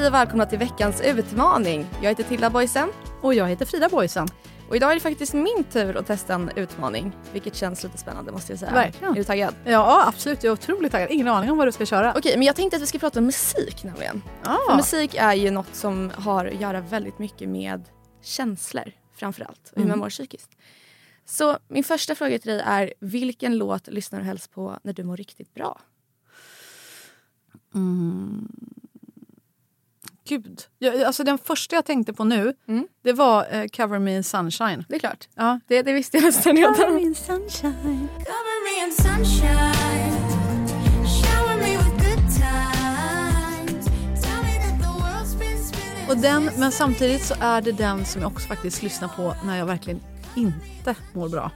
Hej och välkomna till veckans utmaning. Jag heter Tilda Boysen. Och jag heter Frida Boysen. Och idag är det faktiskt min tur att testa en utmaning. Vilket känns lite spännande måste jag säga. Verkligen. Är du taggad? Ja absolut, jag är otroligt taggad. Ingen aning om vad du ska köra. Okej, men jag tänkte att vi ska prata om musik nämligen. För Ah. musik är ju något som har att göra väldigt mycket med känslor framförallt. Och hur man mår psykiskt. Så min första fråga till dig är vilken låt lyssnar du helst på när du mår riktigt bra? Gud. Jag, alltså den första jag tänkte på nu, Mm. det var eh, Cover Me in Sunshine. Det är klart. Ja. Det, det visste jag nästan redan. in sunshine. Cover me in sunshine. Shower me been spinning. Och den, men samtidigt så är det den som jag också faktiskt lyssnar på när jag verkligen inte mår bra.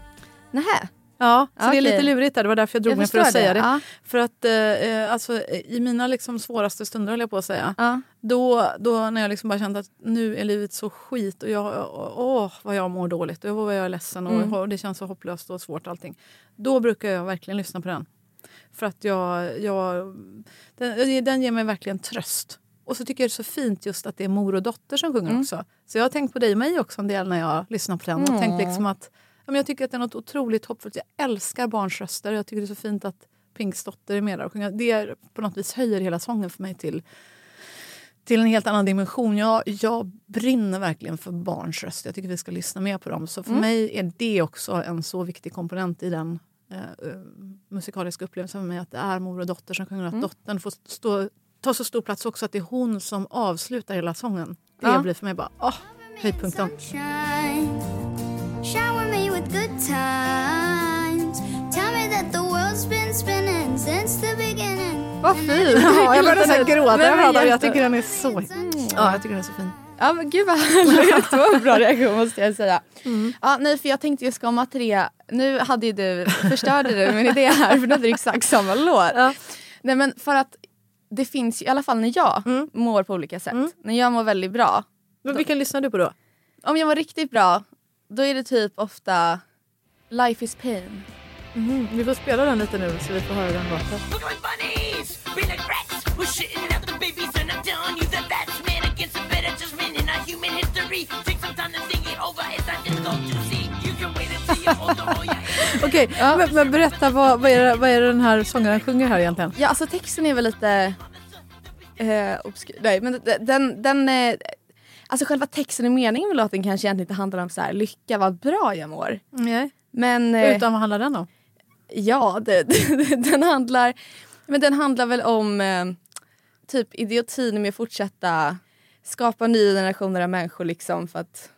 Nähä. Ja, så det är lite lurigt där. Det var därför jag drog Jag mig för att förstår säga det. det, ja. För att eh, eh, alltså, i mina liksom svåraste stunder höll jag på att säga. Ja. Då, då när jag liksom bara kände att nu är livet så skit och jag, åh vad jag mår dåligt och vad jag är ledsen och, och det känns så hopplöst och svårt allting. Då brukar jag verkligen lyssna på den. För att jag, jag den, den ger mig verkligen tröst. Och så tycker jag det är så fint just att det är mor och dotter som sjunger också. Så jag har tänkt på dig och mig också en del när jag lyssnar på den. Och tänkt liksom att, men jag tycker att det är något otroligt hoppfullt. Jag älskar barns röster. Jag tycker det är så fint att Pinks dotter är med där och sjunger. Det är, på något vis höjer hela sången för mig till till en helt annan dimension. Jag, jag brinner verkligen för barns röst. Jag tycker vi ska lyssna mer på dem. Så för mig är det också en så viktig komponent i den eh, eh, musikaliska upplevelsen för mig. Att det är mor och dotter som sjunger. Att dottern får stå, ta så stor plats också. Att det är hon som avslutar hela sången. Det Ja. blir för mig bara åh, höjdpunkten. Times. Tell me that the world's been spinning since the beginning. Vad fint! Ja, jag börjar nästan gråta. Jag, jag jätte- tycker den är så... Ja, jag tycker den är så fin. Ja men gud vad härligt. Det var en bra reaktion måste jag säga. Mm. Ja, nej för jag tänkte just komma till det. Nu hade ju du, förstörde du min idé här för nu hade du exakt samma låt. Ja. Nej men för att det finns ju, i alla fall när jag Mm. mår på olika sätt. När jag mår väldigt bra. Men vilken lyssnar du på då? Om jag mår riktigt bra då är det typ ofta Life is pain. Mm, vi får spela den lite nu så vi får höra den låten. Look like bunnies, be like rats. We're shitting out the babies, and I'm telling you that that's man against a better judgment in our human history. Take some time to think it over. It's not difficult to see. You can wait until you're older or you're Okej, men, men berätta vad, vad, är det, vad är det den här sångaren sjunger här egentligen? Ja alltså texten är väl lite eh, obskyr. Nej men den, den, eh, Alltså själva texten och meningen med låten kanske egentligen inte handlar om så här, lycka vad bra jag mår. Nej. Men eh, Utan vad handlar den om? ja, det, den handlar men den handlar väl om eh, typ idiotin med att fortsätta skapa nya generationer av människor liksom för att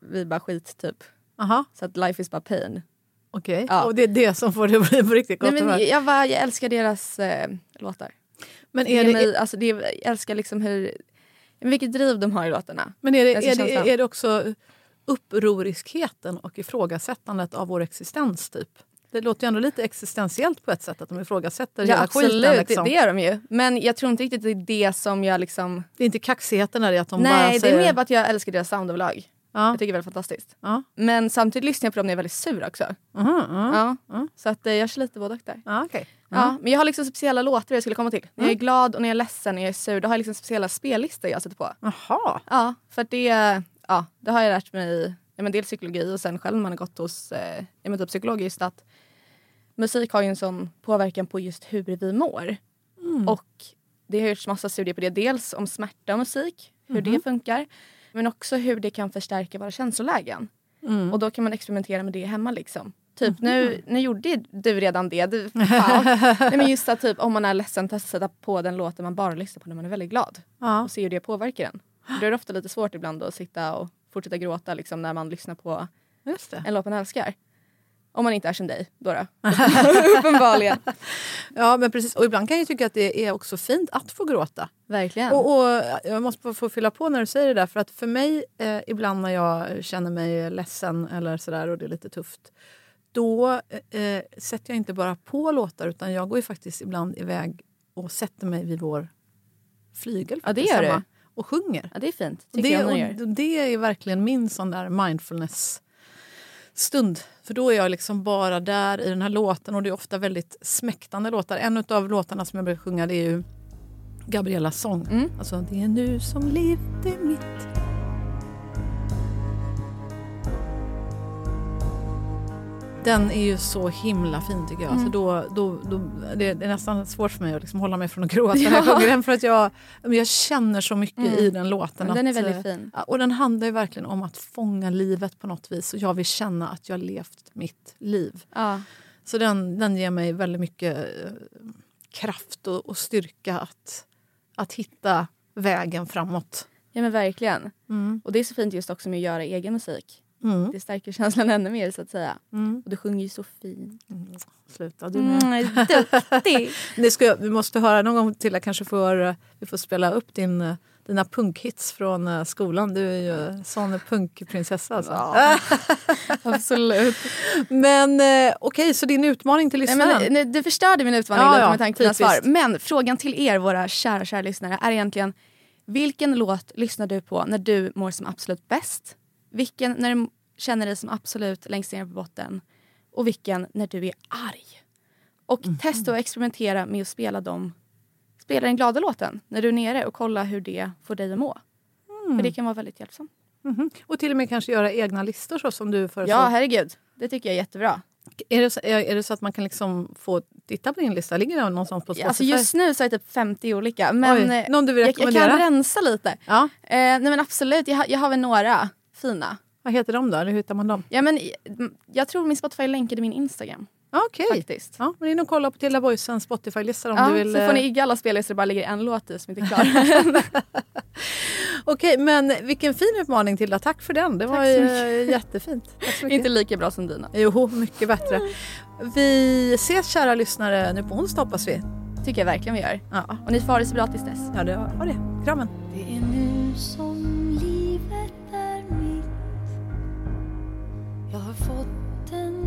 vi bara skit typ. Aha, Så att life is bara pain. okej. Ja. Och det är det som får det att bli på riktigt gott Nej, men jag, bara, jag älskar deras eh, låtar. Men Det är det, mig, alltså det, jag älskar liksom hur, vilket driv de har i låtarna. men är det, är det, är det också upproriskheten och ifrågasättandet av vår existens typ? Det låter ju ändå lite existentiellt på ett sätt att de ifrågasätter Ja hela absolut, skiten. Liksom. det, det gör de ju. Men jag tror inte riktigt det är det som jag liksom... Det är inte kaxigheten där i att de Nej, bara det säger... är mer bara att jag älskar deras sound överlag. Ja. Jag tycker det är väldigt fantastiskt. Ja. Men samtidigt lyssnar jag på dem när jag är väldigt sur också. Mhm, mhm. Ja. Så att eh, jag kör lite både och där. Ja, okej. Ja, men jag har liksom speciella låtar jag skulle komma till. När jag är glad och när jag är ledsen och jag är sur, då har jag liksom speciella spellistor jag sätter på. Jaha. Ja, för att det, ja, det har jag lärt mig ja, men dels psykologi och sen själv när man har gått hos eh, ja, men typ psykolog just att musik har ju en sån påverkan på just hur vi mår. Och det har gjorts massa studier på det. Dels om smärta och musik, hur det funkar. Men också hur det kan förstärka våra känslolägen. Och då kan man experimentera med det hemma liksom. Typ nu, nu gjorde du redan det. Du. Nej, men just att typ, om man är ledsen, testa sätta på den låten man bara lyssnar på när man är väldigt glad. Ja. Och se hur det påverkar en. Då är det ofta lite svårt ibland att sitta och fortsätta gråta liksom, när man lyssnar på en låt man älskar. Om man inte är som dig då. då. Uppenbarligen. Ja, men precis. Och ibland kan jag tycka att det är också fint att få gråta. Verkligen. Och, och Jag måste få fylla på när du säger det där. För att för mig, eh, ibland när jag känner mig ledsen eller sådär och det är lite tufft. Då eh, sätter jag inte bara på låtar utan jag går ju faktiskt ibland iväg och sätter mig vid vår flygel. Ja, det gör du. Och sjunger. ja, det är fint. Tycker det, jag gör. och det är verkligen min sån där mindfulness-stund. För då är jag liksom bara där i den här låten och det är ofta väldigt smäktande låtar. En av låtarna som jag brukar sjunga det är ju Gabriellas sång. Mm. Alltså, det är nu som livet är mitt. Den är ju så himla fin tycker jag. Mm. Så då, då, då, det, är nästan svårt för mig att liksom hålla mig från att gråta när jag sjunger den. För att jag, jag känner så mycket Mm. i den låten. Men den är att, väldigt eh, fin. Ja, Och den handlar ju verkligen om att fånga livet på något vis. Och jag vill känna att jag levt mitt liv. Ja. Så den, den ger mig väldigt mycket eh, kraft och, och styrka att, att hitta vägen framåt. ja men verkligen. Mm. Och det är så fint just också med att göra egen musik. Mm. Det stärker känslan ännu mer så att säga. Mm. Och du sjunger ju så fint. Sluta du med. Mm, duktig. Det ska vi måste höra någon gång till. Jag kanske får, vi får spela upp din, dina punkhits från eh, skolan. Du är ju sån punkprinsessa. Alltså. Ja. Absolut. Men eh, okej, så din utmaning till lyssnaren? nej, du förstörde min utmaning Ja, ja, med tanke på dina typiskt. svar. Men frågan till er, våra kära, kära lyssnare, är egentligen vilken låt lyssnar du på när du mår som absolut bäst? Vilken när du känner dig som absolut längst ner på botten? Och vilken när du är arg? Och Mhm. testa och experimentera med att spela dem. Spela den glada låten när du är nere och kolla hur det får dig att må. Mm. För det kan vara väldigt hjälpsamt. Mhm. Och till och med kanske göra egna listor så som du föreslår. Ja, herregud. Det tycker jag är jättebra. Är det, så, är, det så att man kan liksom få titta på din lista? Ligger den någonstans på Spotify? Alltså just nu så är det typ 50 olika. Men Oj, eh, någon du vill jag, jag rekommendera? kan rensa lite. Ja. Eh, nej men absolut, jag, jag har väl några fina. Vad heter de då? Eller hur hittar man dem? Ja, men, eh, jag tror min Spotify länkade min Instagram Ja, Okej. faktiskt. Ja, men in och kolla på Tilda Boysens Spotify-lista om Ja, du vill. så får ni eh, igga alla spellistor det bara ligger en låt i som inte är klar. Okej, men vilken fin utmaning Tilda. Tack för den. Det Tack var så mycket. jättefint. Så inte lika bra som dina. Jo, mycket bättre. Vi ses kära lyssnare nu på onsdag hoppas vi. tycker jag verkligen vi gör. Ja, Och ni får ha det så bra tills dess. ja det var det. Krammen. Det